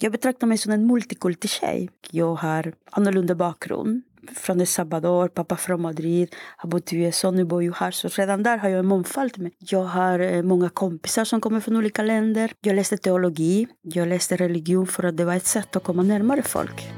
Jag betraktar mig som en multikulti tjej. Jag har annorlunda bakgrund. Från El Salvador, pappa från Madrid, har bott i USA, nu bor jag här. Så redan där har jag en mångfald. Med. Jag har eh, många kompisar som kommer från olika länder. Jag läste teologi, jag läste religion för att det var ett sätt att komma närmare folk.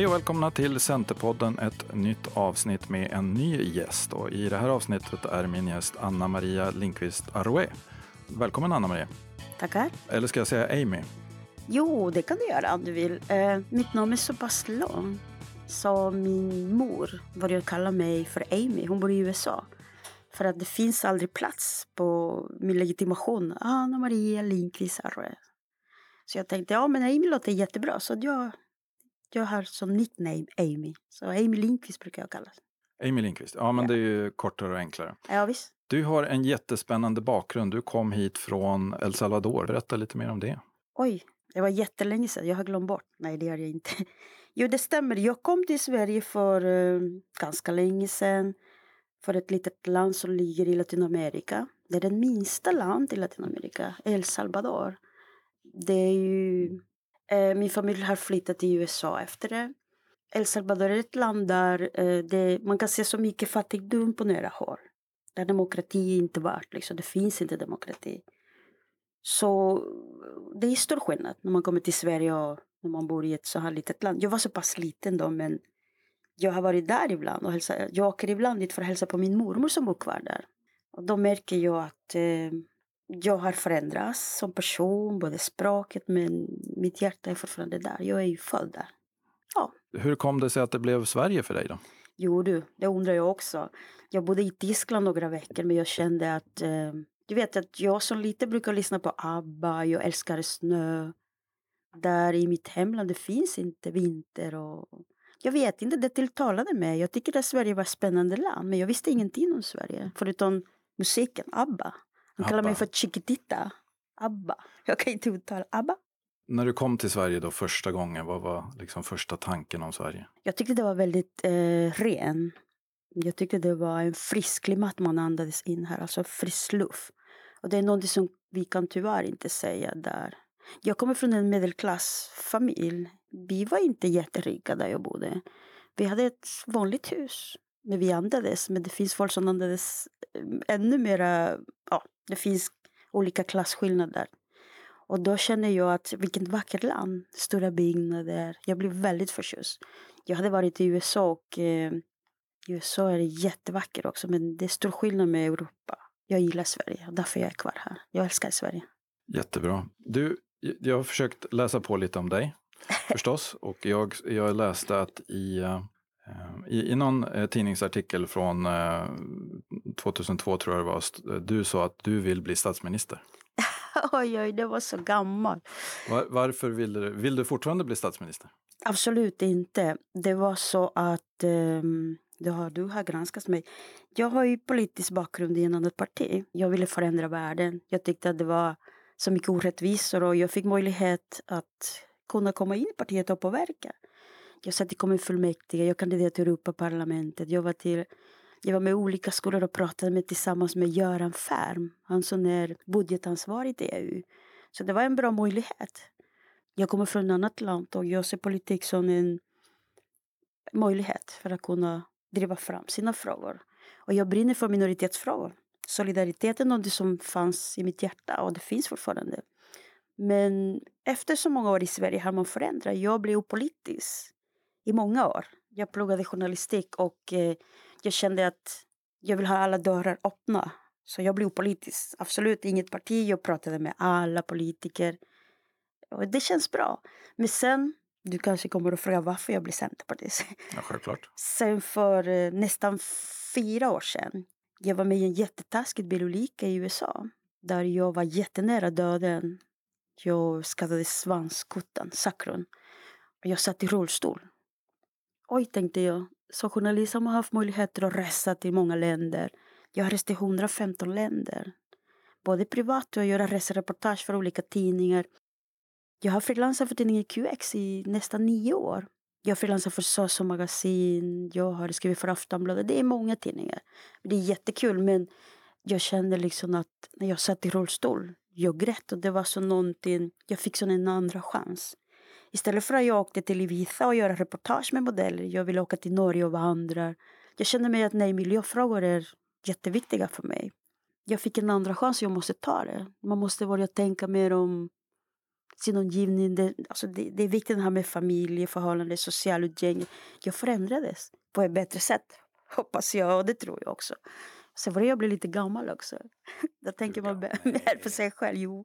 Hej och välkomna till Centerpodden, ett nytt avsnitt med en ny gäst. Och I det här avsnittet är min gäst Anna Maria Lindqvist Aroué. Välkommen Anna Maria. Tackar. Eller ska jag säga Amy? Jo, det kan du göra om du vill. Eh, mitt namn är så pass långt så min mor började kalla mig för Amy. Hon bor i USA. För att det finns aldrig plats på min legitimation. Anna Maria Lindqvist Aroué. Så jag tänkte, ja men Amy låter jättebra. Så jag jag har som nickname Amy. Så Amy Lindqvist brukar jag kallas. Amy Lindqvist, ja men ja. det är ju kortare och enklare. Ja visst. Du har en jättespännande bakgrund. Du kom hit från El Salvador. Berätta lite mer om det. Oj, det var jättelänge sedan. Jag har glömt bort. Nej, det har jag inte. Jo, det stämmer. Jag kom till Sverige för uh, ganska länge sedan. För ett litet land som ligger i Latinamerika. Det är det minsta land i Latinamerika, El Salvador. Det är ju Eh, min familj har flyttat till USA efter det. El Salvador är ett land där eh, det, man kan se så mycket fattigdom på nära håll. Där demokrati inte varit, liksom. det finns inte demokrati. Så det är stor skillnad när man kommer till Sverige och när man bor i ett så här litet land. Jag var så pass liten då men jag har varit där ibland och hälsat. Jag åker ibland dit för att hälsa på min mormor som bor kvar där. Och då märker jag att eh, jag har förändrats som person, både språket men mitt hjärta är fortfarande där. Jag är ju född där. Ja. Hur kom det sig att det blev Sverige för dig då? Jo du, det undrar jag också. Jag bodde i Tyskland några veckor men jag kände att eh, du vet att jag som lite brukar lyssna på ABBA, jag älskar snö. Där i mitt hemland det finns inte vinter och jag vet inte, det tilltalade mig. Jag tycker att Sverige var ett spännande land men jag visste ingenting om Sverige förutom musiken, ABBA. Han kallar mig för Chiquitita. Abba. Jag kan inte uttala Abba. När du kom till Sverige då första gången, vad var liksom första tanken om Sverige? Jag tyckte det var väldigt eh, ren. Jag tyckte det var en frisk klimat man andades in här, alltså frisk luft. Och det är något som vi kan tyvärr inte säga där. Jag kommer från en medelklassfamilj. Vi var inte jätterika där jag bodde. Vi hade ett vanligt hus. Men vi andades. Men det finns folk som andades eh, ännu mera, ja, det finns olika klasskillnader. Och då känner jag att vilket vackert land, stora byggnader. Jag blev väldigt förtjust. Jag hade varit i USA och eh, USA är jättevackert också men det är stor skillnad med Europa. Jag gillar Sverige och därför är jag kvar här. Jag älskar Sverige. Jättebra. Du, jag har försökt läsa på lite om dig förstås och jag, jag läste att i uh, i, I någon eh, tidningsartikel från eh, 2002 tror jag det var, du sa att du vill bli statsminister. oj, oj, det var så gammalt. Var, varför vill du, vill du fortfarande bli statsminister? Absolut inte. Det var så att eh, det har, du har granskat mig. Jag har ju politisk bakgrund i en annat parti. Jag ville förändra världen. Jag tyckte att det var så mycket orättvisor och jag fick möjlighet att kunna komma in i partiet och påverka. Jag satt i kommunfullmäktige, jag kandiderade till Europaparlamentet. Jag var, till, jag var med olika skolor och pratade med, tillsammans med Göran Färm. Han som är budgetansvarig i EU. Så det var en bra möjlighet. Jag kommer från ett annat land och jag ser politik som en möjlighet för att kunna driva fram sina frågor. Och jag brinner för minoritetsfrågor. Solidariteten är något som fanns i mitt hjärta och det finns fortfarande. Men efter så många år i Sverige har man förändrat. Jag blev opolitisk i många år. Jag pluggade journalistik och eh, jag kände att jag vill ha alla dörrar öppna. Så jag blev opolitisk. Absolut inget parti. Jag pratade med alla politiker. Och det känns bra. Men sen, du kanske kommer att fråga varför jag blev centerpartist. Ja, självklart. Sen för eh, nästan fyra år sedan. Jag var med i en jättetaskig bilolycka i USA. Där jag var jättenära döden. Jag skadade svanskotan, sakron. Och jag satt i rullstol. Oj, tänkte jag. Som journalist har man haft möjligheter att resa till många länder. Jag har rest till 115 länder. Både privat och göra resereportage för olika tidningar. Jag har frilansat för tidningen QX i nästan nio år. Jag frilansar för Soso magasin, jag har skrivit för Aftonbladet. Det är många tidningar. Det är jättekul men jag kände liksom att när jag satt i rullstol, jag grät och det var så någonting, jag fick sån en andra chans. Istället för att jag åkte till Ibiza och göra reportage med modeller, jag ville åka till Norge och vandra. Jag kände mig att nej, miljöfrågor är jätteviktiga för mig. Jag fick en andra chans, jag måste ta det. Man måste börja tänka mer om sin omgivning. Det, alltså det, det är viktigt det här med familjeförhållande, social utgäng. Jag förändrades på ett bättre sätt, hoppas jag, och det tror jag också. Sen började jag bli lite gammal också. Då tänker man mer på sig själv. Jo.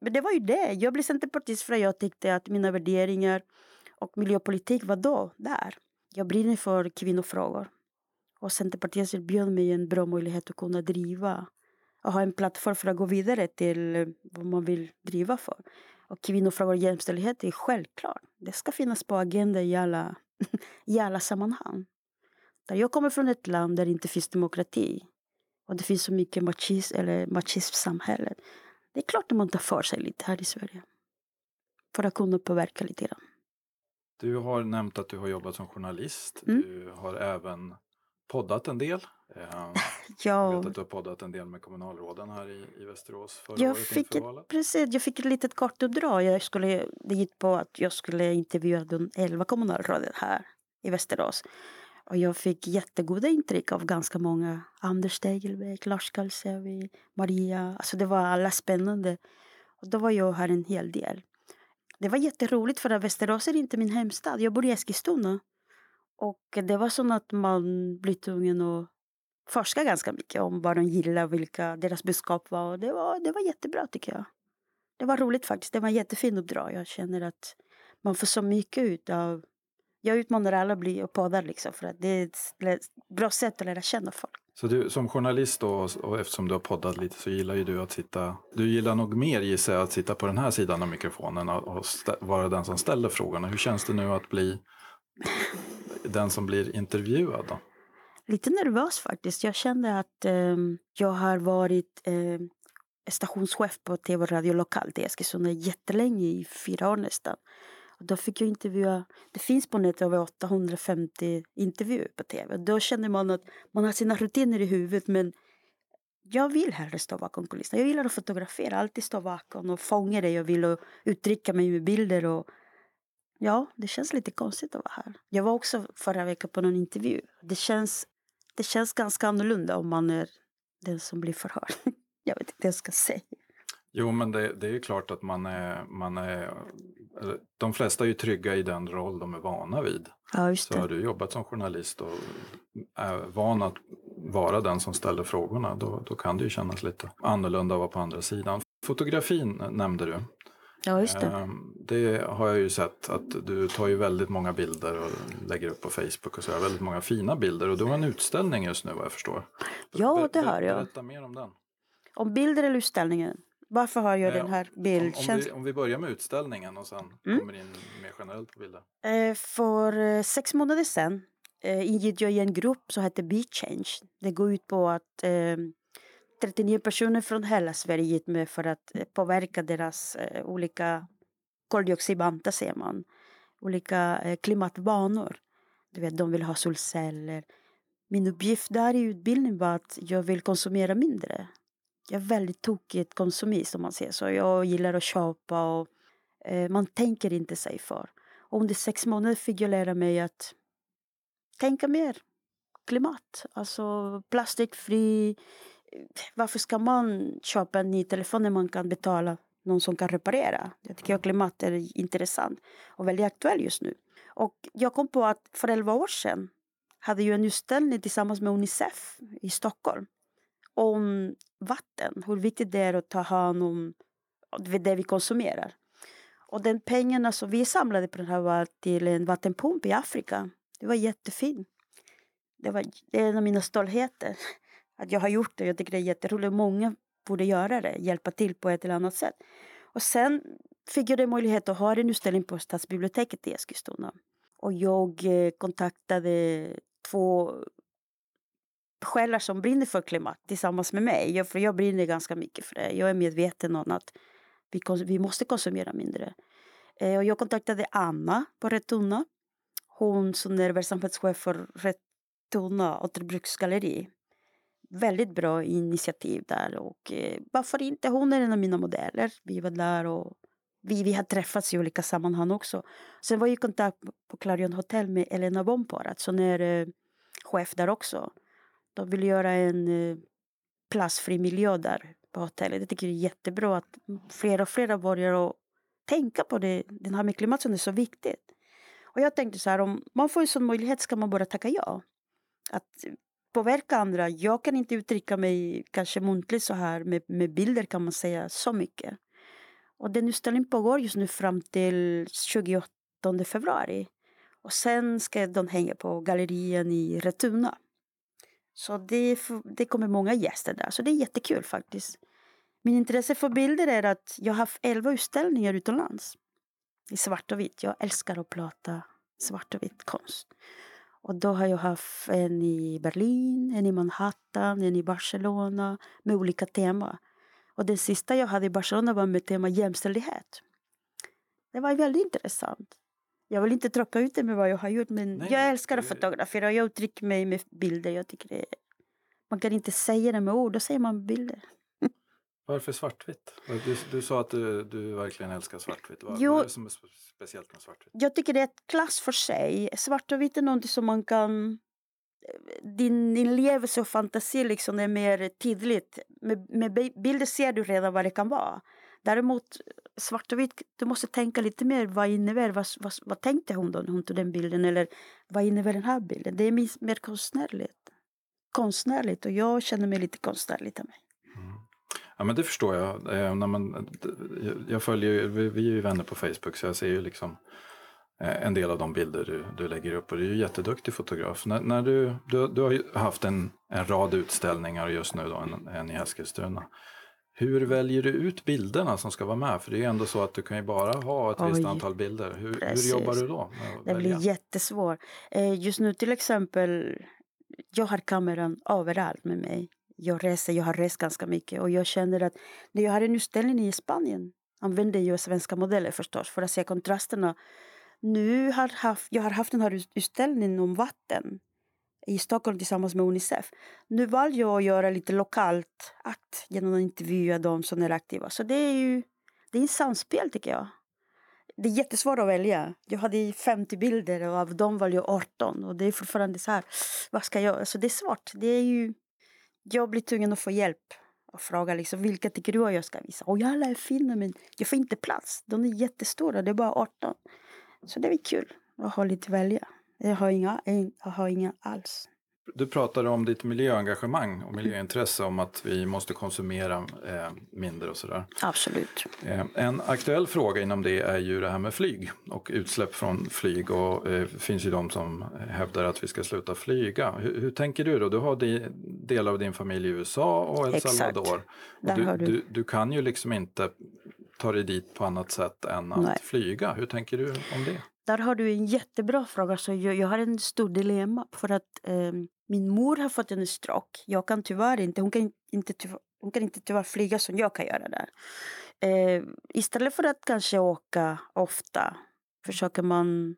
Men det var ju det. Jag blev centerpartist för att jag tyckte att mina värderingar och miljöpolitik var då, där. Jag brinner för kvinnofrågor. Och Centerpartiet erbjöd mig en bra möjlighet att kunna driva och ha en plattform för att gå vidare till eh, vad man vill driva för. Och kvinnofrågor och jämställdhet är självklart. Det ska finnas på agendan i alla, i alla sammanhang. Där jag kommer från ett land där det inte finns demokrati och det finns så mycket machism, eller machism samhället. Det är klart att man tar för sig lite här i Sverige. För att kunna påverka lite grann. Du har nämnt att du har jobbat som journalist. Mm. Du har även poddat en del. ja. Jag vet att du har poddat en del med kommunalråden här i, i Västerås förra jag året fick ett, Precis, jag fick ett litet kortuppdrag. Jag skulle, det gick på att jag skulle intervjua de elva kommunalråden här i Västerås. Och jag fick jättegoda intryck av ganska många. Anders Tegelbäck, Lars Kalsevi, Maria. Alltså det var alla spännande. Och då var jag här en hel del. Det var jätteroligt för att Västerås är inte min hemstad. Jag bor i Eskilstuna. Och det var så att man blir tvungen att forska ganska mycket om vad de gillar och vilka deras budskap var. Och det var, det var jättebra tycker jag. Det var roligt faktiskt. Det var en jättefin uppdrag. Jag känner att man får så mycket ut av jag utmanar alla att bli och podda liksom för att det är ett bra sätt att lära känna folk. Så du som journalist då, och eftersom du har poddat lite så gillar ju du att sitta, du gillar nog mer gissar jag att sitta på den här sidan av mikrofonen och vara den som ställer frågorna. Hur känns det nu att bli den som blir intervjuad då? Lite nervös faktiskt. Jag kände att eh, jag har varit eh, stationschef på tv och radio lokalt i Eskilstuna jättelänge, i fyra år nästan. Då fick jag intervjua, det finns på nätet över 850 intervjuer på tv. Då känner man att man har sina rutiner i huvudet men jag vill hellre stå bakom kulisserna. Jag gillar att fotografera, alltid stå bakom och fånga det jag vill och uttrycka mig med bilder. Och ja, det känns lite konstigt att vara här. Jag var också förra veckan på någon intervju. Det känns, det känns ganska annorlunda om man är den som blir förhörd. jag vet inte vad jag ska säga. Jo, men det, det är ju klart att man är, man är... De flesta är ju trygga i den roll de är vana vid. Ja. Så har du jobbat som journalist och är van att vara den som ställer frågorna, då, då kan det ju kännas lite annorlunda att vara på andra sidan. Fotografin nämnde du. Ja, just det. Ehm, det har jag ju sett att du tar ju väldigt många bilder och lägger upp på Facebook och så. Väldigt många fina bilder och du har en utställning just nu vad jag förstår. Ja, det har jag. Berätta mer om den. Om bilder eller utställningen? Varför har jag eh, den här bildtjänsten? Om, om, om, vi börjar med utställningen och sen mm. kommer in mer generellt på bilder. Eh, för eh, sex månader sedan eh, ingick jag i en grupp som heter Be Change. Det går ut på att eh, 39 personer från hela Sverige gick med för att eh, påverka deras eh, olika koldioxidbantar, ser man. Olika klimatvanor. Du vet, de vill ha solceller. Min uppgift där i utbildningen var att jag vill konsumera mindre. Jag är väldigt tokigt konsumist om man säger så. Jag gillar att köpa och eh, man tänker inte sig för. Och under sex månader fick jag lära mig att tänka mer klimat. Alltså plastikfri. Eh, varför ska man köpa en ny telefon när man kan betala någon som kan reparera? Jag tycker att klimat är intressant och väldigt aktuell just nu. Och jag kom på att för elva år sedan hade jag en utställning tillsammans med Unicef i Stockholm om vatten, hur viktigt det är att ta hand om det vi konsumerar. Och den pengarna som vi samlade på den här var till en vattenpump i Afrika. Det var jättefint. Det, var, det är en av mina stoltheter att jag har gjort det. Jag tycker det är jätteroligt. Många borde göra det, hjälpa till på ett eller annat sätt. Och sen fick jag möjlighet att ha en utställning på Stadsbiblioteket i Eskilstuna. Och jag eh, kontaktade två själar som brinner för klimat tillsammans med mig. Jag, för jag brinner ganska mycket för det. Jag är medveten om att vi, vi måste konsumera mindre. Eh, och jag kontaktade Anna på Retuna. Hon som är verksamhetschef för Retuna återbruksgalleri. Väldigt bra initiativ där och eh, varför inte? Hon är en av mina modeller. Vi var där och vi, vi har träffats i olika sammanhang också. Sen var jag i kontakt på Clarion Hotel med Elena Bomporat som är eh, chef där också. De vill göra en eh, plastfri miljö där på hotellet. Jag tycker det är jättebra att fler och fler börjar tänka på det, den här med klimat som är så viktigt. Och jag tänkte så här, om man får en sån möjlighet ska man bara tacka ja. Att påverka andra. Jag kan inte uttrycka mig kanske muntligt så här med, med bilder kan man säga så mycket. Och den utställningen pågår just nu fram till 28 februari. Och sen ska de hänga på gallerien i Retuna. Så det, det kommer många gäster där, så det är jättekul faktiskt. Min intresse för bilder är att jag har haft elva utställningar utomlands. I svart och vitt. Jag älskar att prata svart och vitt konst. Och då har jag haft en i Berlin, en i Manhattan, en i Barcelona med olika teman. Och den sista jag hade i Barcelona var med tema jämställdhet. Det var väldigt intressant. Jag vill inte tråka ut det med vad jag har gjort men Nej, jag älskar att fotografera och jag uttrycker mig med bilder. Jag tycker det, man kan inte säga det med ord, då säger man med bilder. Varför svartvitt? Du, du sa att du, du verkligen älskar svartvitt. Vad, är det som är speciellt med svartvitt? Jag tycker det är ett klass för sig. Svart och vitt är något som man kan... Din inlevelse och fantasi liksom är mer tydligt. Med, med bilder ser du redan vad det kan vara. Däremot svart och vitt, du måste tänka lite mer. Vad innebär, vad, vad, vad tänkte hon då hon tog den bilden? Eller vad innebär den här bilden? Det är mer, konstnärligt. Konstnärligt och jag känner mig lite konstnärlig av mig. Mm. Ja men det förstår jag. Eh, när man, jag följer, vi, vi är ju vänner på Facebook så jag ser ju liksom eh, en del av de bilder du, du lägger upp och du är ju jätteduktig fotograf. När, när du, du, du har ju haft en, en rad utställningar just nu då, en, en i Eskilstuna. Hur väljer du ut bilderna som ska vara med? För det är ju ändå så att du kan ju bara ha ett Oj, visst antal bilder. Hur, hur jobbar du då? Det blir jättesvårt. Eh, just nu till exempel, jag har kameran överallt med mig jag reser, jag har rest ganska mycket och jag känner att när jag har en utställning i Spanien använder jag svenska modeller förstås för att se kontrasterna. Nu har haft, jag har haft den här utställningen om vatten i Stockholm tillsammans med Unicef. Nu valde jag att göra lite lokalt akt genom att intervjua de som är aktiva. Så det är ju det är en samspel tycker jag. Det är jättesvårt att välja. Jag hade 50 bilder och av dem valde jag 18 och det är fortfarande så här, vad ska jag göra? Det är svårt. Det är ju jag blir tvungen att få hjälp och fråga liksom, vilka tycker du att jag ska visa? Och alla är fina men jag får inte plats. De är jättestora, det är bara 18. Så det är kul att ha lite att välja. Jag har inga, jag har inga alls. Du pratade om ditt miljöengagemang och miljöintresse om att vi måste konsumera eh, mindre och sådär. Absolut. Eh, en aktuell fråga inom det är ju det här med flyg och utsläpp från flyg och det eh, finns ju de som hävdar att vi ska sluta flyga. Hur, hur tänker du då? Du har di, delar av din familj i USA och El Exakt. Salvador. Och du, du. Du, du, kan ju liksom inte ta dig dit på annat sätt än att Nej. flyga. Hur tänker du om det? Där har du en jättebra fråga. Så jag, jag har en stor dilemma. För att eh, min mor har fått en stroke. Jag kan tyvärr inte, hon kan inte, tyvärr, hon kan inte tyvärr flyga som jag kan göra där. Eh, istället för att kanske åka ofta försöker man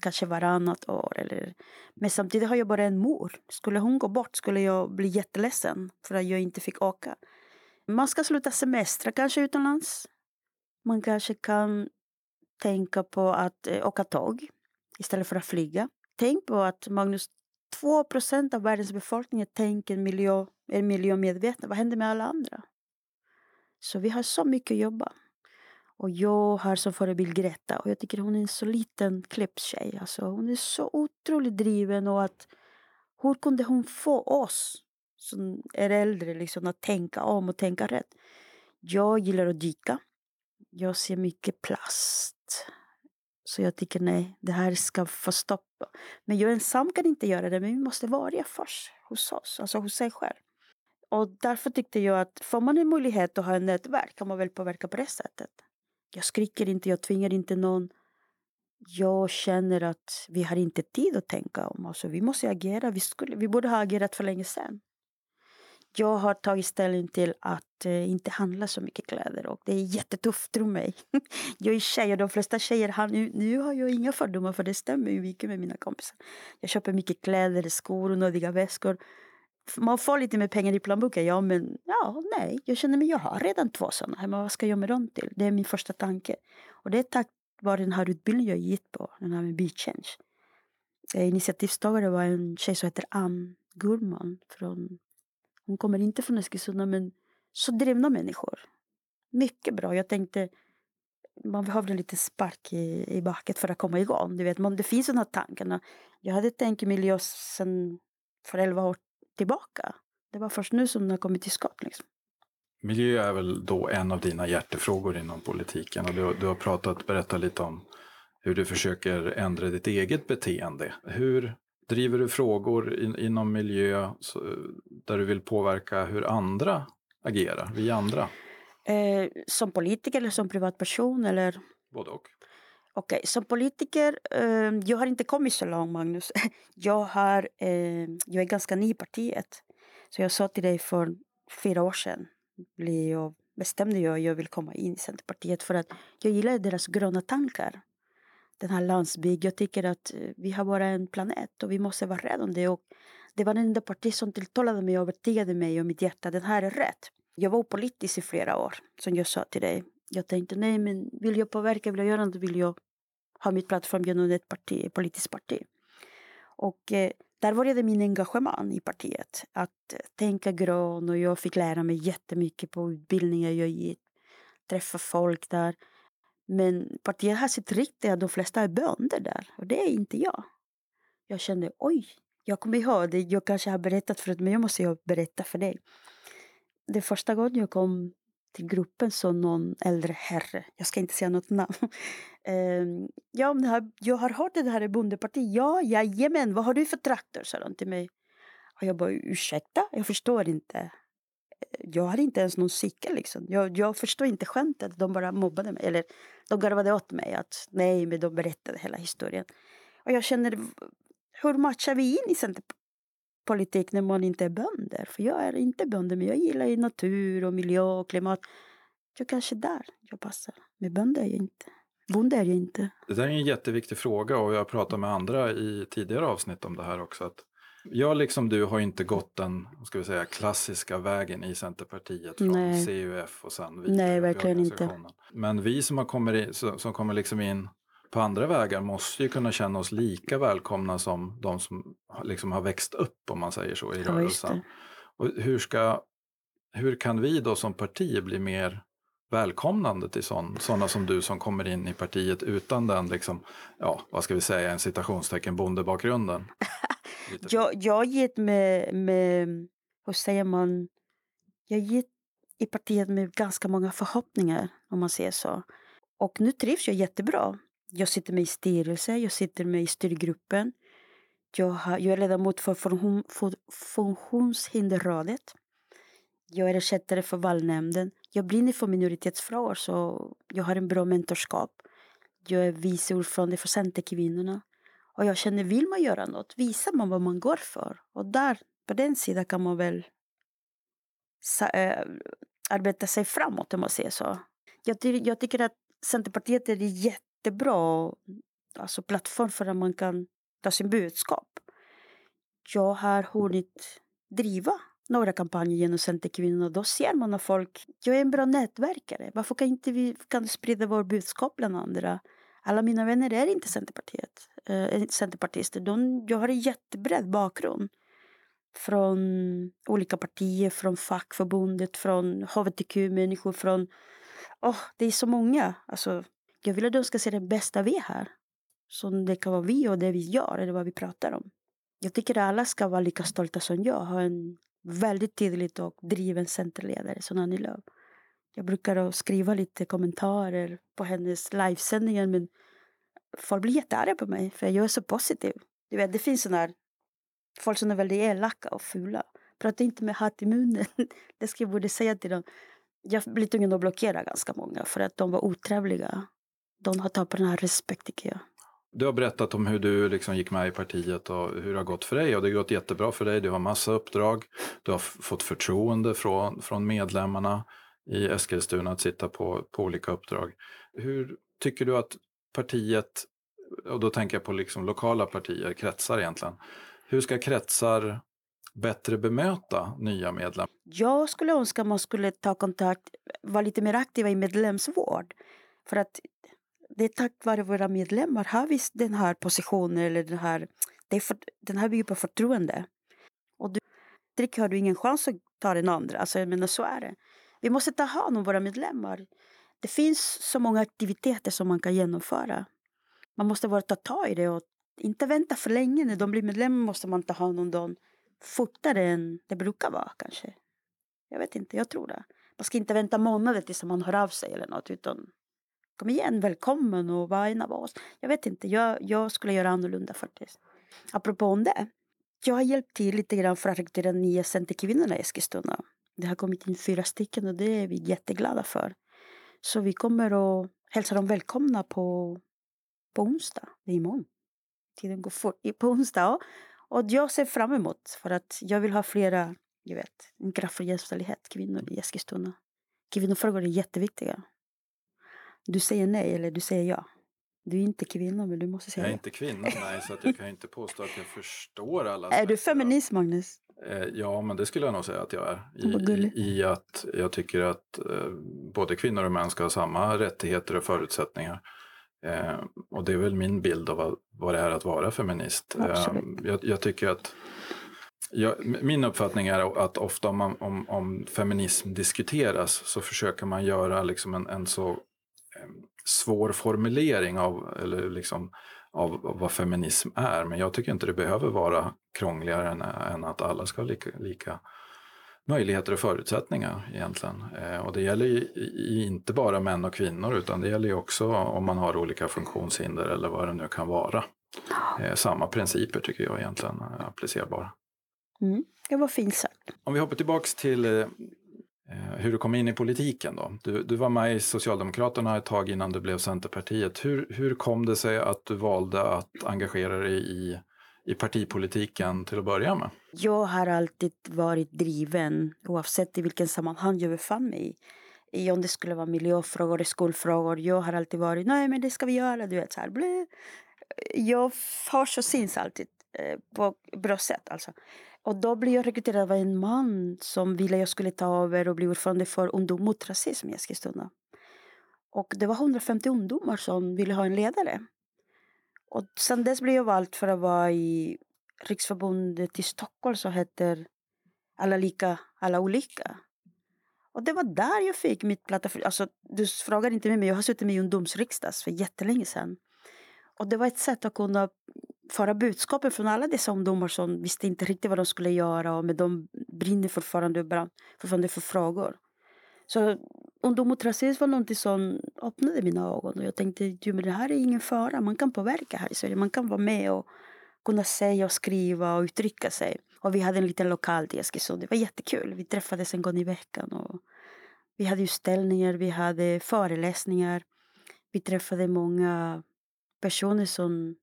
kanske varannat år. Eller... Men samtidigt har jag bara en mor. Skulle hon gå bort skulle jag bli jätteledsen för att jag inte fick åka. Man ska sluta semestra kanske utomlands. Man kanske kan tänka på att eh, åka tåg istället för att flyga. Tänk på att Magnus, 2% av världens befolkning tänker miljö, är miljömedvetna. Vad händer med alla andra? Så vi har så mycket att jobba. Och jag har som förebild Greta och jag tycker hon är en så liten klipptjej. Alltså hon är så otroligt driven och att hur kunde hon få oss som är äldre liksom att tänka om och tänka rätt? Jag gillar att dyka. Jag ser mycket plast så jag tycker nej, det här ska få stopp. Men jag ensam kan inte göra det, men vi måste vara först hos oss, alltså hos sig själv. Och därför tyckte jag att får man en möjlighet att ha ett nätverk kan man väl påverka på det sättet. Jag skriker inte, jag tvingar inte någon. Jag känner att vi har inte tid att tänka om. Alltså, vi måste agera. Vi, skulle, vi borde ha agerat för länge sedan. Jag har tagit ställning till att eh, inte handla så mycket kläder och det är jättetufft, tro mig. jag är tjej och de flesta tjejer, har, nu, nu har jag inga fördomar för det stämmer ju mycket med mina kompisar. Jag köper mycket kläder, skor och nödiga väskor. Man får lite mer pengar i plånboken, ja men ja, nej, jag känner mig, jag har redan två sådana hemma, vad ska jag göra med dem till? Det är min första tanke. Och det är tack vare den här utbildningen jag gick på, den här med Beat Change. Eh, initiativtagare var en tjej som heter Ann Gurman. Från, hon kommer inte från Eskilstuna men så drivna människor. Mycket bra. Jag tänkte man behövde lite spark i, i backet för att komma igång. Du vet, man, det finns sådana tankarna. Jag hade tänkt miljö sen för elva år tillbaka. Det var först nu som det har kommit till skott. Liksom. Miljö är väl då en av dina hjärtefrågor inom politiken och du, du har pratat, berättat lite om hur du försöker ändra ditt eget beteende. Hur driver du frågor in, inom miljö så, där du vill påverka hur andra agerar, vi andra? Eh, som politiker eller som privatperson? Eller? Både och. Okej, okay, som politiker, eh, jag har inte kommit så långt Magnus. Jag, har, eh, jag är ganska ny i partiet. Så jag sa till dig för fyra år sedan, jag bestämde jag att jag vill komma in i Centerpartiet för att jag gillar deras gröna tankar den här landsbygden. Jag tycker att eh, vi har bara en planet och vi måste vara rädda om det. Och det var den enda parti som tilltalade mig och övertygade mig och mitt hjärta. Den här är rätt. Jag var opolitisk i flera år, som jag sa till dig. Jag tänkte, nej men vill jag påverka, vill jag göra något, vill jag ha mitt plattform genom ett parti, ett politiskt parti. Och eh, där började min engagemang i partiet. Att eh, tänka grön och jag fick lära mig jättemycket på utbildningar jag gick. Träffa folk där. Men partiet har sitt riktiga, de flesta är bönder där och det är inte jag. Jag kände oj, jag kommer ihåg det, jag kanske har berättat förut men jag måste berätta för dig. Det första gången jag kom till gruppen så någon äldre herre, jag ska inte säga något namn. Ehm, ja, jag har hört det här är bondeparti. Ja, jajamän, vad har du för traktor? sa de till mig. Och jag bara ursäkta, jag förstår inte jag hade inte ens någon cykel liksom. Jag, jag förstod inte skämtet. De bara mobbade mig. Eller de garvade åt mig att nej, men de berättade hela historien. Och jag känner, hur matchar vi in i centerpolitik när man inte är bönder? För jag är inte bönder, men jag gillar ju natur och miljö och klimat. Jag kanske där jag passar. Men bönder är jag inte. Bonde är jag inte. Det där är en jätteviktig fråga och jag har pratat med andra i tidigare avsnitt om det här också. Att jag liksom du har inte gått den ska vi säga, klassiska vägen i Centerpartiet från Nej. CUF och sen vidare Nej, verkligen inte. Men vi som, har kommit in, som kommer liksom in på andra vägar måste ju kunna känna oss lika välkomna som de som liksom har växt upp om man säger så i rörelsen. Och hur, ska, hur kan vi då som parti bli mer välkomnande till sådana som du som kommer in i partiet utan den, liksom, ja, vad ska vi säga, en citationstecken bondebakgrunden? jag, jag har gett med, med, hur säger man, jag har gett i partiet med ganska många förhoppningar om man säger så. Och nu trivs jag jättebra. Jag sitter med i styrelsen, jag sitter med i styrgruppen. Jag, har, jag är ledamot för, funktion, för Funktionshinderrådet. Jag är ersättare för valnämnden. Jag brinner för minoritetsfrågor så jag har en bra mentorskap. Jag är vice ordförande för Centerkvinnorna. Och jag känner, vill man göra något, visar man vad man går för. Och där, på den sidan kan man väl äh, arbeta sig framåt om man säger så. Jag, ty jag tycker att Centerpartiet är en jättebra alltså, plattform för att man kan ta sin budskap. Jag har hunnit driva några kampanjer genom Centerkvinnorna. Då ser man att folk, jag är en bra nätverkare. Varför kan inte vi kan sprida vårt budskap bland andra? Alla mina vänner är inte Centerpartiet, eh, centerpartister. De, jag har en jättebred bakgrund. Från olika partier, från fackförbundet, från hbtq-människor, från... Oh, det är så många. Alltså, jag vill att de ska se det bästa vi här. Som det kan vara vi och det vi gör, eller vad vi pratar om. Jag tycker att alla ska vara lika stolta som jag. Ha en väldigt tydligt och driven centerledare som Annie Lööf. Jag brukar skriva lite kommentarer på hennes livesändningar men folk blir jättearga på mig för jag är så positiv. Du vet, det finns sådana här folk som är väldigt elaka och fula. Prata inte med hat i munnen. Det ska jag borde säga till dem. Jag blir tvungen att blockera ganska många för att de var otrevliga. De har tappat den här respekt tycker jag. Du har berättat om hur du liksom gick med i partiet och hur det har gått för dig. Och det har gått jättebra för dig. Du har massa uppdrag. Du har fått förtroende från, från medlemmarna i Eskilstuna att sitta på, på olika uppdrag. Hur tycker du att partiet, och då tänker jag på liksom lokala partier, kretsar egentligen. Hur ska kretsar bättre bemöta nya medlemmar? Jag skulle önska att man skulle ta kontakt, vara lite mer aktiva i medlemsvård. För att det är tack vare våra medlemmar har vi den här positionen eller den här, det är för, den här bygger på förtroende. Och du, dricker har du ingen chans att ta den andra, alltså jag menar så är det. Vi måste ta hand om våra medlemmar. Det finns så många aktiviteter som man kan genomföra. Man måste bara ta tag i det och inte vänta för länge. När de blir medlemmar måste man ta hand om dem fortare än det brukar vara kanske. Jag vet inte, jag tror det. Man ska inte vänta månader tills man hör av sig eller något utan kom igen, välkommen och var en av oss. Jag vet inte, jag, jag skulle göra annorlunda faktiskt. Apropå om det. Jag har hjälpt till lite grann för att rekrytera nya centerkvinnorna i Eskilstuna. Det har kommit in fyra stycken och det är vi jätteglada för. Så vi kommer att hälsa dem välkomna på, på onsdag, det är imorgon. Tiden går fort. På onsdag. Och jag ser fram emot för att jag vill ha flera, jag vet, en kraftfull jämställdhet, kvinnor i Eskilstuna. Kvinnofrågor är jätteviktiga. Du säger nej eller du säger ja. Du är inte kvinna men du måste säga Jag är inte kvinna, nej, så att jag kan inte påstå att jag förstår alla Är du feminist Magnus? Eh, ja, men det skulle jag nog säga att jag är. I, i, att jag tycker att eh, både kvinnor och män ska ha samma rättigheter och förutsättningar. Eh, och det är väl min bild av vad, det är att vara feminist. Jag, jag, tycker att jag, min uppfattning är att ofta om, man, om, om, feminism diskuteras så försöker man göra liksom en, en så svår formulering av, eller liksom, av, av, vad feminism är. Men jag tycker inte det behöver vara krångligare än, än att alla ska ha lika, lika möjligheter och förutsättningar egentligen. Eh, och det gäller ju inte bara män och kvinnor utan det gäller ju också om man har olika funktionshinder eller vad det nu kan vara. Eh, samma principer tycker jag egentligen är applicerbara. Mm, det var fint sagt. Om vi hoppar tillbaks till eh, Eh, hur du kom in i politiken då. Du, du var med i Socialdemokraterna ett tag innan du blev Centerpartiet. Hur, hur kom det sig att du valde att engagera dig i i partipolitiken till att börja med? Jag har alltid varit driven oavsett i vilken sammanhang jag befann mig i. Om det skulle vara miljöfrågor, skolfrågor. Jag har alltid varit, nej men det ska vi göra, du vet så här. Blä. Jag hörs och syns alltid eh, på bra sätt alltså. Och då blev jag rekryterad av en man som ville att jag skulle ta över och bli ordförande för Ungdom mot rasism i Eskilstuna. Och det var 150 ungdomar som ville ha en ledare. Och sen dess blev jag vald för att vara i Riksförbundet i Stockholm som heter Alla lika, alla olika. Och det var där jag fick mitt platta... Alltså, du frågar inte mig, men jag har suttit med i ungdomsriksdags för jättelänge sedan. Och det var ett sätt att kunna föra budskapet från alla dessa ungdomar som visste inte riktigt vad de skulle göra men de brinner fortfarande, fortfarande för frågor. Så ungdom och rasism var någonting som öppnade mina ögon. Och jag tänkte, ju, men det här är ingen fara. Man kan påverka här i Sverige. Man kan vara med och kunna säga och skriva och uttrycka sig. Och vi hade en liten lokal i Eskilstuna. Det var jättekul. Vi träffades en gång i veckan. Och vi hade utställningar, vi hade föreläsningar. Vi träffade många personer som...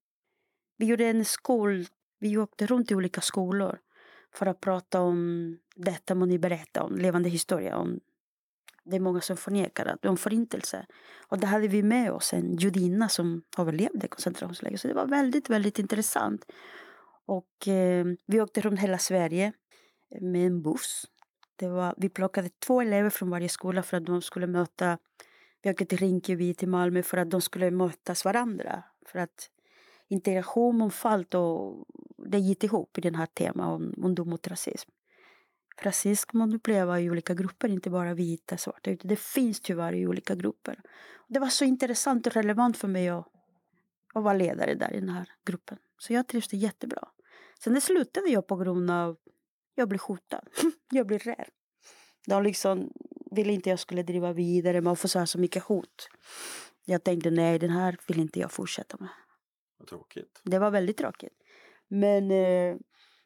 Vi gjorde en skol... Vi åkte runt i olika skolor för att prata om detta må ni berätta om, levande historia om det är många som förnekar om förintelse. Och det hade vi med oss en judinna som överlevde koncentrationsläger. Så det var väldigt, väldigt intressant. Och eh, vi åkte runt hela Sverige med en buss. Det var, vi plockade två elever från varje skola för att de skulle möta vi åkte till Rinkeby, till Malmö för att de skulle mötas varandra. För att integration, mångfald och det gick ihop i den här temat om ungdom mot rasism rasism kan man uppleva i olika grupper, inte bara vita, svarta. Utan det finns tyvärr i olika grupper. Det var så intressant och relevant för mig att, att vara ledare där i den här gruppen. Så jag trivs det jättebra. Sen det slutade jag på grund av jag blev hotad. jag blev rädd. De liksom ville inte jag skulle driva vidare. Man får så, här så mycket hot. Jag tänkte nej, den här vill inte jag fortsätta med. Vad tråkigt. Det var väldigt tråkigt. Men eh,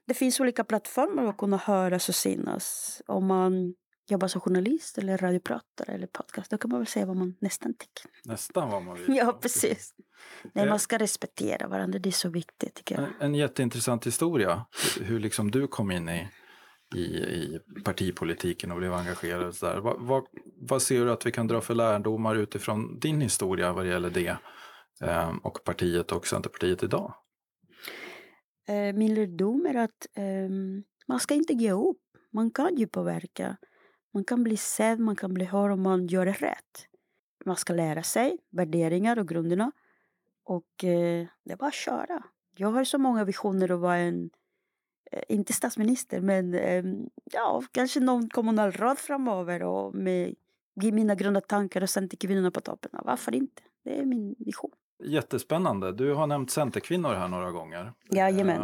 det finns olika plattformar att kunna höras och synas. Om man jobba som journalist eller radiopratare eller podcast. Då kan man väl säga vad man nästan tycker. Nästan vad man vill. Ja, precis. Nej, Eh. man ska respektera varandra, det är så viktigt tycker jag. En, en jätteintressant historia, hur liksom du kom in i, i, i partipolitiken och blev engagerad. Och så där. Vad, vad, vad ser du att vi kan dra för lärdomar utifrån din historia vad det gäller det Ehm, och partiet och Centerpartiet idag? Eh, Min lärdom är att ehm, man ska inte ge upp. Man kan ju påverka. Man kan bli sedd, man kan bli hörd om man gör det rätt. Man ska lära sig värderingar och grunderna. Och eh, det är bara att köra. Jag har så många visioner att vara en, eh, inte statsminister, men ehm, ja, kanske någon kommunalråd framöver och med ge mina gröna tankar och sen till kvinnorna på toppen. Varför inte? Det är min vision. Jättespännande. Du har nämnt Centerkvinnor här några gånger. Jajamän.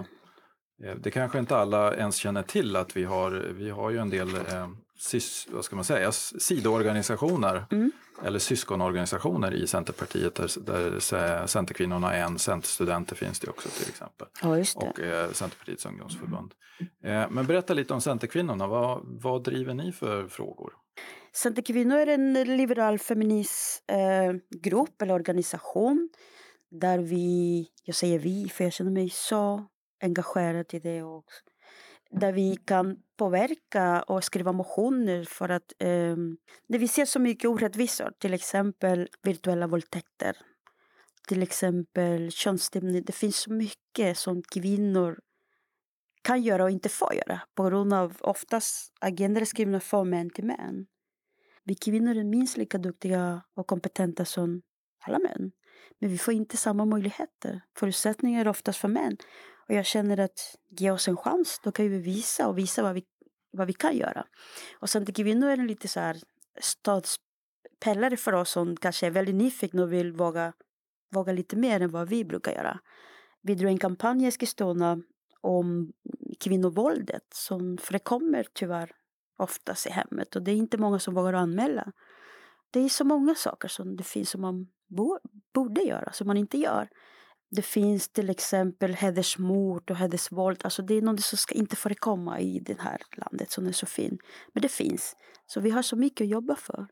Eh, Det kanske inte alla ens känner till att vi har, vi har ju en del eh, sys, vad ska man säga, sidoorganisationer Mm. eller syskonorganisationer i Centerpartiet där, där s- Centerkvinnorna är en, Centerstudenter finns det också till exempel Ja, och eh, Centerpartiets ungdomsförbund. Eh, men berätta lite om Centerkvinnorna, vad, vad driver ni för frågor? Centerkvinnor är en liberal feminist eh, grupp eller organisation där vi, jag säger vi för jag känner mig så engagerad i det också. Där vi kan påverka och skriva motioner för att eh, när vi ser så mycket orättvisor, till exempel virtuella våldtäkter, till exempel könsstympning. Det finns så mycket som kvinnor kan göra och inte får göra på grund av oftast agendor är skrivna för män till män. Vi kvinnor är minst lika duktiga och kompetenta som alla män. Men vi får inte samma möjligheter. Förutsättningar är oftast för män. Och jag känner att ge oss en chans, då kan vi visa och visa vad vi, vad vi kan göra. Och sen till kvinnor är det lite så här stadspelare för oss som kanske är väldigt nyfikna och vill våga, våga lite mer än vad vi brukar göra. Vi drog en kampanj i Eskilstuna om kvinnovåldet som förekommer tyvärr oftast i hemmet och det är inte många som vågar anmäla. Det är så många saker som det finns som man borde göra, som man inte gör. Det finns till exempel hedersmord och hedersvåld. Alltså det är något som ska inte förekomma i det här landet som är så fint. Men det finns. Så vi har så mycket att jobba för.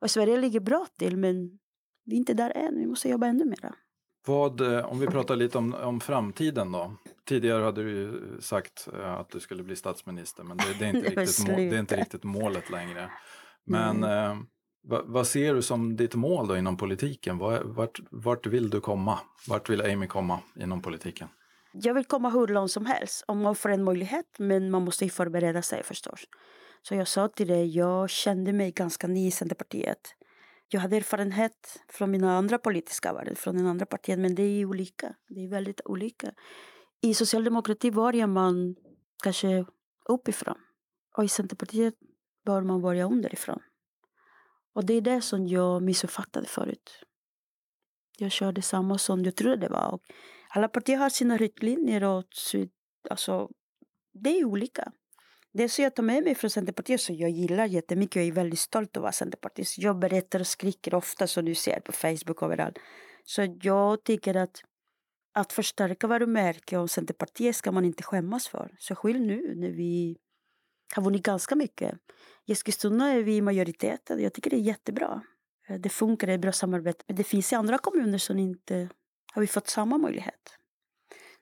Och Sverige ligger bra till men vi är inte där än. Vi måste jobba ännu mer. Vad, eh, om vi pratar lite om, om framtiden då. Tidigare hade du ju sagt eh, att du skulle bli statsminister men det, det, är, inte riktigt må, det är inte riktigt målet längre. Men eh, vad, vad ser du som ditt mål då inom politiken? Vart, vart vill du komma? Vart vill Amy komma inom politiken? Jag vill komma hur långt som helst om man får en möjlighet men man måste ju förbereda sig förstås. Så jag sa till dig, jag kände mig ganska ny i Centerpartiet. Jag hade erfarenhet från mina andra politiska världar, från den andra partiet, men det är olika. Det är väldigt olika. I socialdemokrati börjar man kanske uppifrån. Och i Centerpartiet bör man börja underifrån. Och det är det som jag missuppfattade förut. Jag körde samma som jag trodde det var. Och alla partier har sina riktlinjer och alltså, det är olika. Det som jag tar med mig från Centerpartiet som jag gillar jättemycket, jag är väldigt stolt över att vara centerpartist. Jag berättar och skriker ofta som du ser på Facebook och överallt. Så jag tycker att att förstärka varumärke om Centerpartiet ska man inte skämmas för. Särskilt nu när vi har vunnit ganska mycket. I Eskilstuna är vi i majoriteten. Jag tycker det är jättebra. Eh, det funkar, det är bra samarbete. Men det finns i andra kommuner som inte har vi fått samma möjlighet.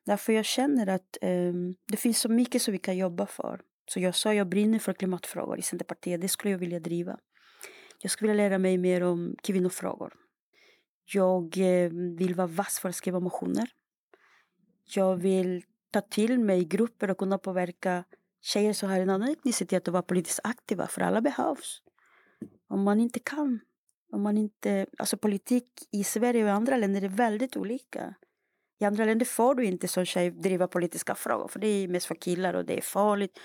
Därför jag känner att um, det finns så mycket som vi kan jobba för. Så jag sa jag brinner för klimatfrågor i Centerpartiet. Det skulle jag vilja driva. Jag skulle vilja lära mig mer om kvinnofrågor. Jag eh, vill vara vass för att skriva motioner. Jag vill ta till mig grupper och kunna påverka tjejer som har en annan etnicitet att vara politiskt aktiva. För alla behövs. Om man inte kan. Om man inte, alltså politik i Sverige och i andra länder är väldigt olika. I andra länder får du inte som tjej driva politiska frågor för det är mest för killar och det är farligt.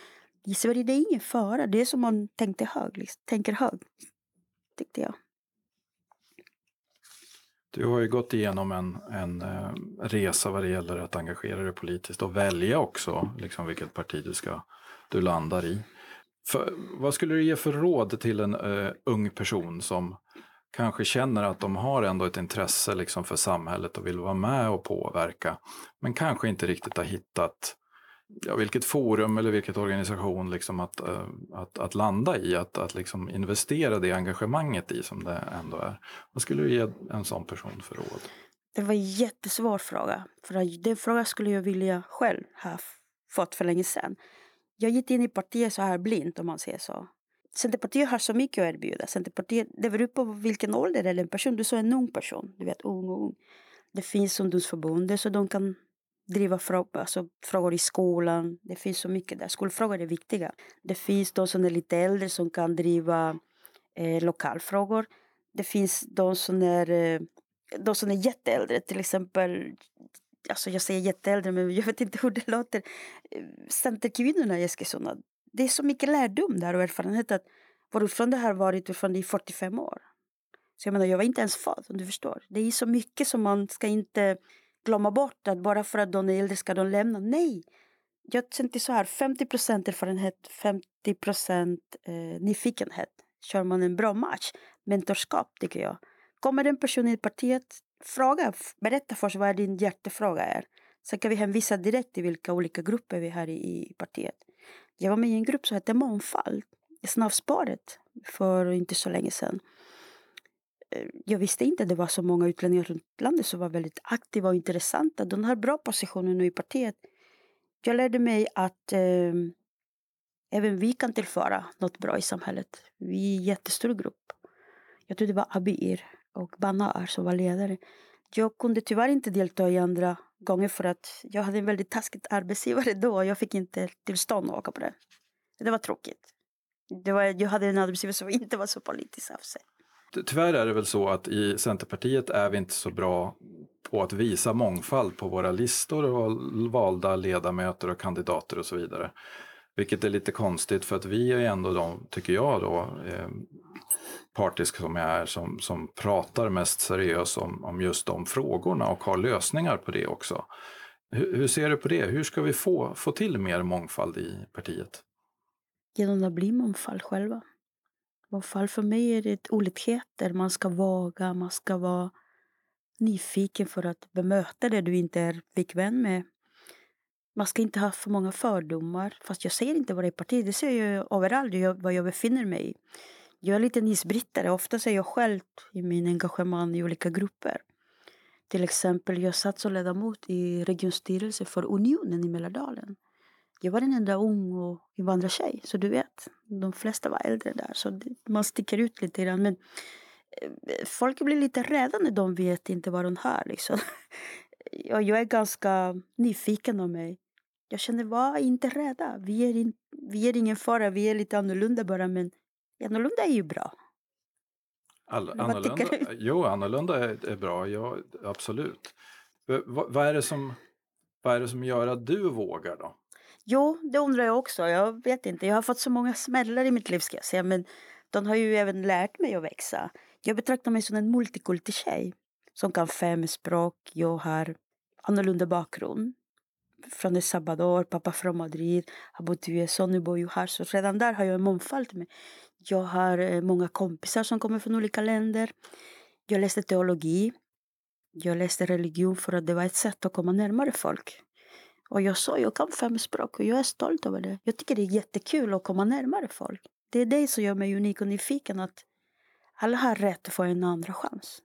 I Sverige det är ingen fara. Det är som man tänkte hög, liksom. tänker hög. Tyckte jag. Du har ju gått igenom en, en eh, resa vad det gäller att engagera dig politiskt och välja också liksom vilket parti du, ska, du landar i. För, vad skulle du ge för råd till en uh, ung person som kanske känner att de har ändå ett intresse liksom för samhället och vill vara med och påverka men kanske inte riktigt har hittat ja, vilket forum eller vilket organisation liksom att, eh, att, att landa i, att, att liksom investera det engagemanget i som det ändå är. Vad skulle du ge en sån person för råd? Det var en jättesvår fråga. För den frågan skulle jag vilja själv ha fått för länge sedan. Jag gick in i partiet så här blint om man säger så. Centerpartiet har så mycket att erbjuda. Centerpartiet, det beror på vilken ålder eller en person. Du sa en ung person, du vet ung och ung. Det finns ungdomsförbundet så de kan driva frågor, alltså, frågor i skolan. Det finns så mycket där. Skolfrågor är viktiga. Det finns de som är lite äldre som kan driva eh, lokalfrågor. Det finns de som är, eh, de som är jätteäldre, till exempel Alltså jag säger jätteäldre men jag vet inte hur det låter. Eh, centerkvinnorna i Eskilstuna. Det är så mycket lärdom där och erfarenhet att vår ordförande har varit ordförande i 45 år. Så jag menar, jag var inte ens född om du förstår. Det är så mycket som man ska inte glömma bort att bara för att de är äldre ska de lämna. Nej! Jag tänkte så här, 50% erfarenhet, 50 eh, nyfikenhet. Kör man en bra match, mentorskap tycker jag. Kommer en person i partiet, fråga, berätta först vad din hjärtefråga är. Sen kan vi hänvisa direkt till vilka olika grupper vi har i, i partiet. Jag var med i en grupp som hette Mångfald, snabbspåret, för inte så länge sedan. Jag visste inte att det var så många utlänningar runt landet som var väldigt aktiva och intressanta. De har bra positioner nu i partiet. Jag lärde mig att eh, även vi kan tillföra något bra i samhället. Vi är en jättestor grupp. Jag tror det var Abir och Banar som var ledare. Jag kunde tyvärr inte delta i andra gånger för att jag hade en väldigt taskig arbetsgivare då jag fick inte tillstånd att åka på det. Det var tråkigt. Det var, jag hade en arbetsgivare som inte var så politiskt avsedd. Tyvärr är det väl så att i Centerpartiet är vi inte så bra på att visa mångfald på våra listor och valda ledamöter och kandidater och så vidare. Vilket är lite konstigt för att vi är ändå de, tycker jag då, eh, partisk som jag är, som, som pratar mest seriöst om, om just de frågorna och har lösningar på det också. Hur, hur ser du på det? Hur ska vi få, få till mer mångfald i partiet? Genom att bli mångfald själva. Mångfald för mig är det olikheter. Man ska våga, man ska vara nyfiken för att bemöta det du inte är bekväm med. Man ska inte ha för många fördomar. Fast jag säger inte vad det är parti, det säger jag överallt var jag befinner mig. Jag är lite isbrytare. Ofta är jag själv i min engagemang i olika grupper. Till exempel, jag satt som ledamot i regionstyrelsen för Unionen i Mälardalen. Jag var den enda ung och invandrartjej, så du vet, de flesta var äldre där, så man sticker ut lite grann. Men eh, folk blir lite rädda när de vet inte vad de hör. Liksom. Jag är ganska nyfiken av mig. Jag känner, var inte rädda. Vi är, in, vi är ingen fara, vi är lite annorlunda bara, men annorlunda är ju bra. All, annorlunda, jo, annorlunda är, är bra, ja, absolut. V, vad, är det som, vad är det som gör att du vågar då? Jo, det undrar jag också. Jag vet inte. Jag har fått så många smällar i mitt liv ska jag säga. Men de har ju även lärt mig att växa. Jag betraktar mig som en multikulti tjej. Som kan fem språk. Jag har annorlunda bakgrund. Från El Salvador, pappa från Madrid, har bott i USA, nu bor jag här. Så redan där har jag en mångfald med. Jag har eh, många kompisar som kommer från olika länder. Jag läste teologi. Jag läste religion för att det var ett sätt att komma närmare folk. Och jag sa, jag kan fem språk och jag är stolt över det. Jag tycker det är jättekul att komma närmare folk. Det är det som gör mig unik och nyfiken att alla har rätt att få en andra chans.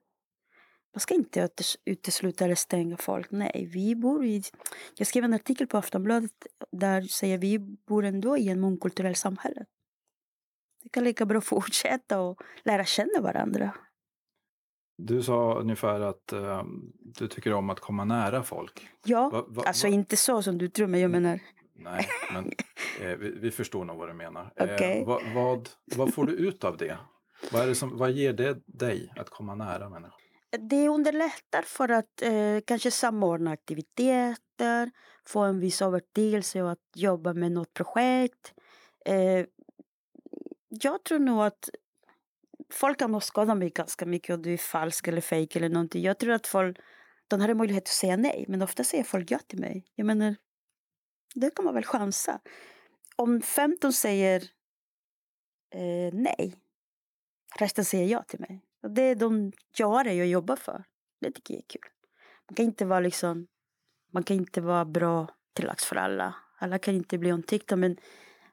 Man ska inte utesluta eller stänga folk. Nej, vi bor i... Jag skrev en artikel på Aftonbladet där säger vi bor ändå i en mångkulturell samhälle. Det kan lika bra fortsätta och lära känna varandra. Du sa ungefär att uh, du tycker om att komma nära folk. Ja, va, va, alltså va? inte så som du tror, men jag menar... Nej, men eh, vi, vi, förstår nog vad du menar. Okay. Eh, vad, vad, vad, får du ut av det? Vad, är det som, vad ger det dig att komma nära människor? Det underlättar för att eh, kanske samordna aktiviteter, få en viss övertygelse och att jobba med något projekt. Eh, jag tror nog att folk kan nog skada mig ganska mycket om du är falsk eller fejk eller någonting. Jag tror att folk, de har en möjlighet att säga nej, men ofta säger folk ja till mig. Jag menar, det kan man väl chansa. Om 15 säger eh, nej, resten säger ja till mig. Och det är de jag jag jobbar för. Det tycker jag är kul. Man kan inte vara liksom, man kan inte vara bra till lags för alla. Alla kan inte bli omtyckta men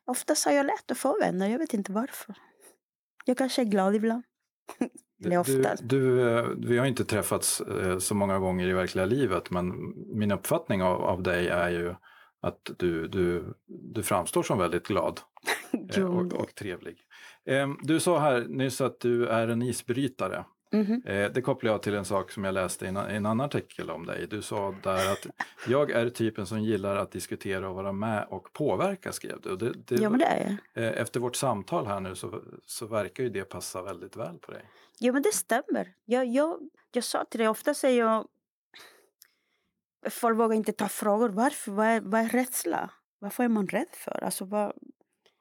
oftast har jag lätt att få vänner. Jag vet inte varför. Jag kanske är glad ibland. Eller Du, oftast. du, eh, vi har inte träffats eh, så många gånger i verkliga livet men min uppfattning av, av dig är ju att du, du, du framstår som väldigt glad eh, och, och trevlig. Eh, Du sa här nyss att du är en isbrytare. Mhm. Eh, Det kopplar jag till en sak som jag läste i en, annan artikel om dig. Du sa där att jag är typen som gillar att diskutera och vara med och påverka, skrev du. Det, det, Ja men det är jag. eh, Efter vårt samtal här nu så, så verkar ju det passa väldigt väl på dig. Jo men det stämmer. Jag, jag, jag sa till dig, ofta säger jag Folk vågar inte ta frågor. Varför? Vad är, vad är rädsla? Varför är man rädd för? Alltså, vad,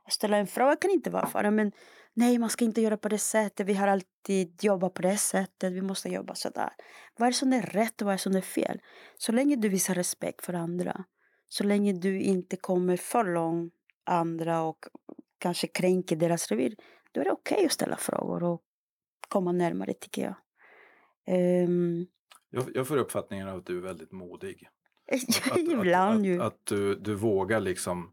ställa en fråga kan inte vara fara. Men nej, man ska inte göra på det sättet. Vi har alltid jobbat på det sättet. Vi måste jobba sådär. Vad är det som är rätt och vad är det som är fel? Så länge du visar respekt för andra. Så länge du inte kommer för långt andra och kanske kränker deras revir. Då är det okej att ställa frågor och komma närmare tycker jag. Ehm, Jag, jag får uppfattningen av att du är väldigt modig. Att, att, Ibland att, ju. att, du, du vågar liksom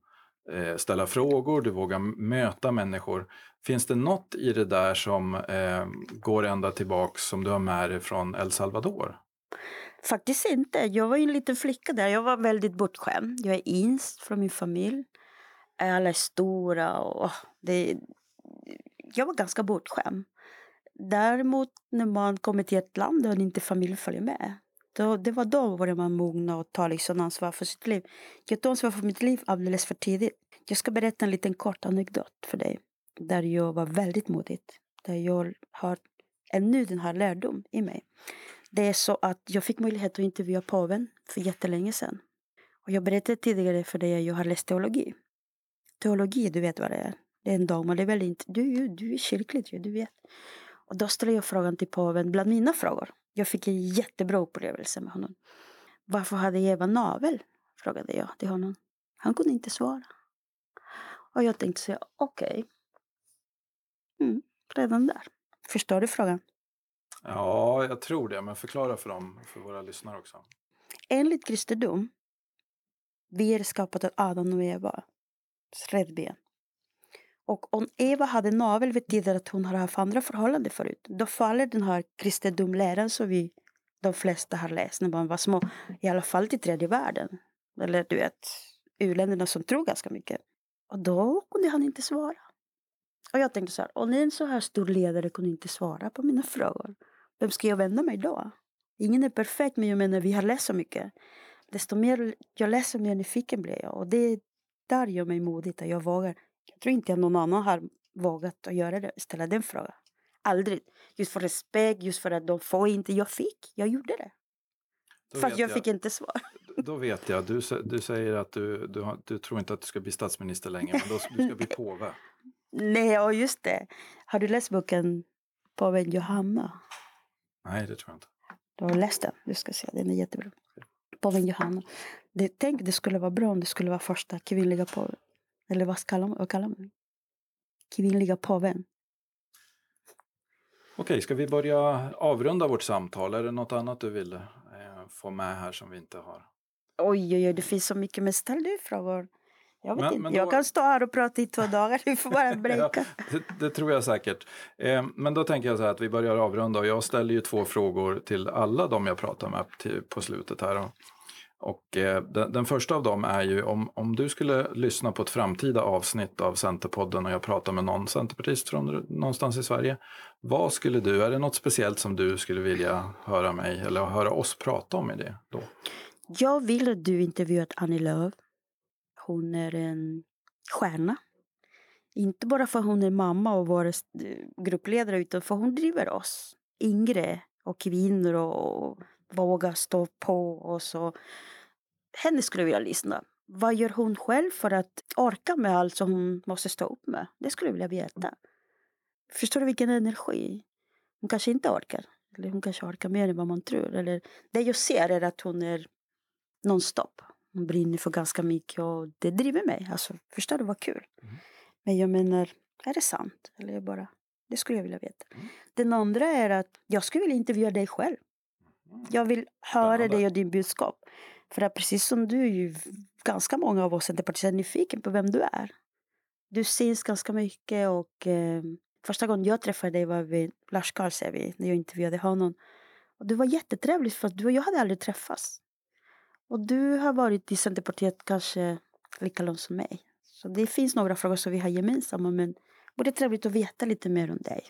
Eh, ställa frågor, du vågar möta människor. Finns det något i det där som eh, går ända tillbaks som du har med dig från El Salvador? Faktiskt inte. Jag var ju en liten flicka där. Jag var väldigt bortskämd. Jag är inst från min familj. Alla är stora och det... Jag var ganska bortskämd. Däremot när man kommer till ett land där inte familjen följer med. Då, det var då började man mogna och ta liksom ansvar för sitt liv. Jag tog ansvar för mitt liv alldeles för tidigt. Jag ska berätta en liten kort anekdot för dig. Där jag var väldigt modig. Där jag har ännu den här lärdom i mig. Det är så att jag fick möjlighet att intervjua påven för jättelänge sedan. Och jag berättade tidigare för dig att jag har läst teologi. Teologi, du vet vad det är. Det är en dogma. Det är väldigt, du, är ju- du är kyrkligt ju, du vet. Och då ställde jag frågan till påven, bland mina frågor. Jag fick en jättebra upplevelse med honom. Varför hade Eva navel? Frågade jag till honom. Han kunde inte svara. Och jag tänkte säga, okej. Mm, redan där. Förstår du frågan? Ja, jag tror det, men förklara för dem, för våra lyssnare också. Enligt kristendom, vi är skapade av Adam och Eva, räddben. Och om Eva hade navel betyder att hon har haft andra förhållanden förut. Då faller den här kristendomläran som vi de flesta har läst när man var små. I alla fall till tredje världen. Eller du vet, u-länderna som tror ganska mycket. Och då kunde han inte svara. Och jag tänkte så här, om en så här stor ledare kunde inte svara på mina frågor. Vem ska jag vända mig då? Ingen är perfekt men jag menar vi har läst så mycket. Desto mer jag läser mer nyfiken blir jag. Och det där gör mig modig att jag vågar. Jag tror inte att någon annan har vågat att göra det, ställa den frågan. Aldrig. Just för respekt, just för att de får inte. Jag fick, jag gjorde det. Då Fast vet jag fick inte svar. Då vet jag, du, du säger att du, du, du tror inte att du ska bli statsminister längre, men då, du ska bli påve. Nej, och just det. Har du läst boken Påven Johanna? Nej, det tror jag inte. Du har läst den? Du ska se, den är jättebra. Påven Johanna. Det, tänk, det skulle vara bra om det skulle vara första kvinnliga påven. Eller vad kallar man, vad kallar man det? Kvinnliga påven. Okej, ska vi börja avrunda vårt samtal? Är det något annat du vill eh, få med här som vi inte har? Oj, oj, oj, det finns så mycket. Men ställ du frågor. Jag vet Men- inte. men Jag då- kan stå här och prata i två dagar. Du får bara breaka. Det, det tror jag säkert. Eh, men då tänker jag så här att vi börjar avrunda och jag ställer ju två frågor till alla de jag pratar med till, på slutet här. Och, och eh, den, den första av dem är ju om, om du skulle lyssna på ett framtida avsnitt av Centerpodden och jag pratar med någon centerpartist från någonstans i Sverige. Vad skulle du, är det något speciellt som du skulle vilja höra mig eller höra oss prata om i det då? Jag vill att du intervjuar Annie Lööf. Hon är en stjärna. Inte bara för att hon är mamma och vår eh, gruppledare utan för hon driver oss yngre och kvinnor och, och vågar stå på. Och henne skulle jag vilja lyssna. Vad gör hon själv för att orka med allt som hon måste stå upp med? Det skulle jag vilja veta. Förstår du vilken energi? Hon kanske inte orkar. Eller hon kanske orkar mer än vad man tror. Eller det jag ser är att hon är nonstop. Hon brinner för ganska mycket och det driver mig. Alltså, förstår du vad kul? Mm. Men jag menar, är det sant? Eller bara, det skulle jag vilja veta. Mm. Den andra är att jag skulle vilja intervjua dig själv. Jag vill höra Spännande. dig och din budskap. För att precis som du är ju ganska många av oss centerpartister nyfiken på vem du är. Du syns ganska mycket och eh, första gången jag träffade dig var vid Lars Karlsson när jag intervjuade honom. Och det var jättetrevligt för att du och jag hade aldrig träffats. Och du har varit i Centerpartiet kanske lika långt som mig. Så det finns några frågor som vi har gemensamma men det vore trevligt att veta lite mer om dig.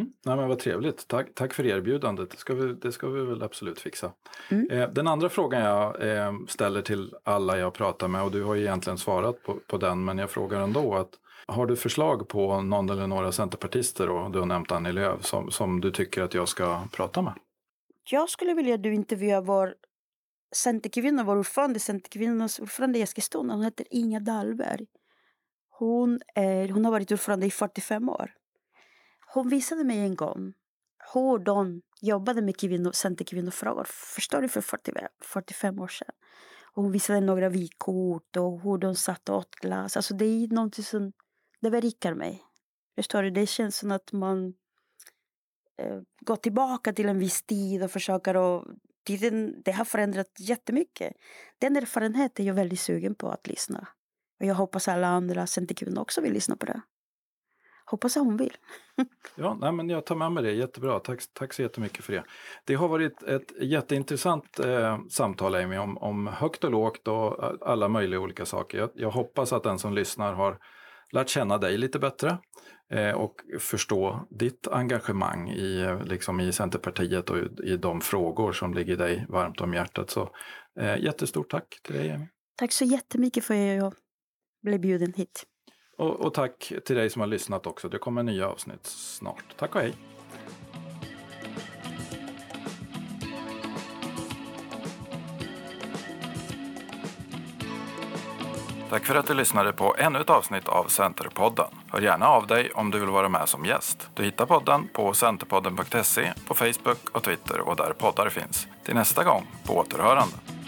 Mm. Nej, men vad trevligt. Tack, tack för erbjudandet. Det ska, vi, det ska vi väl absolut fixa. Mm. Eh, den andra frågan jag eh, ställer till alla jag pratar med och du har ju egentligen svarat på, på den men jag frågar ändå att har du förslag på någon eller några centerpartister och du har nämnt Annie Lööf som, som du tycker att jag ska prata med? Jag skulle vilja att du intervjuar vår Centerkvinna, vår ordförande, Centerkvinnornas ordförande i Eskilstuna. Hon heter Inga Dahlberg. Hon, är, hon har varit ordförande i 45 år. Hon visade mig en gång hur de jobbade med kvinnor, centerkvinnofrågor. Förstår du? För 40, 45 år sedan. Och hon visade några vykort och hur de satt och åt glass. Alltså det är någonting som det berikar mig. Förstår du? Det känns som att man eh, går tillbaka till en viss tid och försöker och tiden, det har förändrat jättemycket. Den erfarenheten är jag väldigt sugen på att lyssna. Och jag hoppas alla andra centerkvinnor också vill lyssna på det. Hoppas hon vill. ja, nej, men jag tar med mig det. Jättebra. Tack, tack så jättemycket för det. Det har varit ett jätteintressant eh, samtal Amy om, om högt och lågt och alla möjliga olika saker. Jag, jag hoppas att den som lyssnar har lärt känna dig lite bättre eh, och förstå ditt engagemang i, liksom i Centerpartiet och i, i de frågor som ligger dig varmt om hjärtat. Så eh, jättestort tack till dig Amy. Tack så jättemycket för att jag blev bjuden hit. Och, och tack till dig som har lyssnat också. Det kommer nya avsnitt snart. Tack och hej! Tack för att du lyssnade på ännu ett avsnitt av Centerpodden. Hör gärna av dig om du vill vara med som gäst. Du hittar podden på centerpodden.se, på Facebook och Twitter och där poddar finns. Till nästa gång, på återhörande.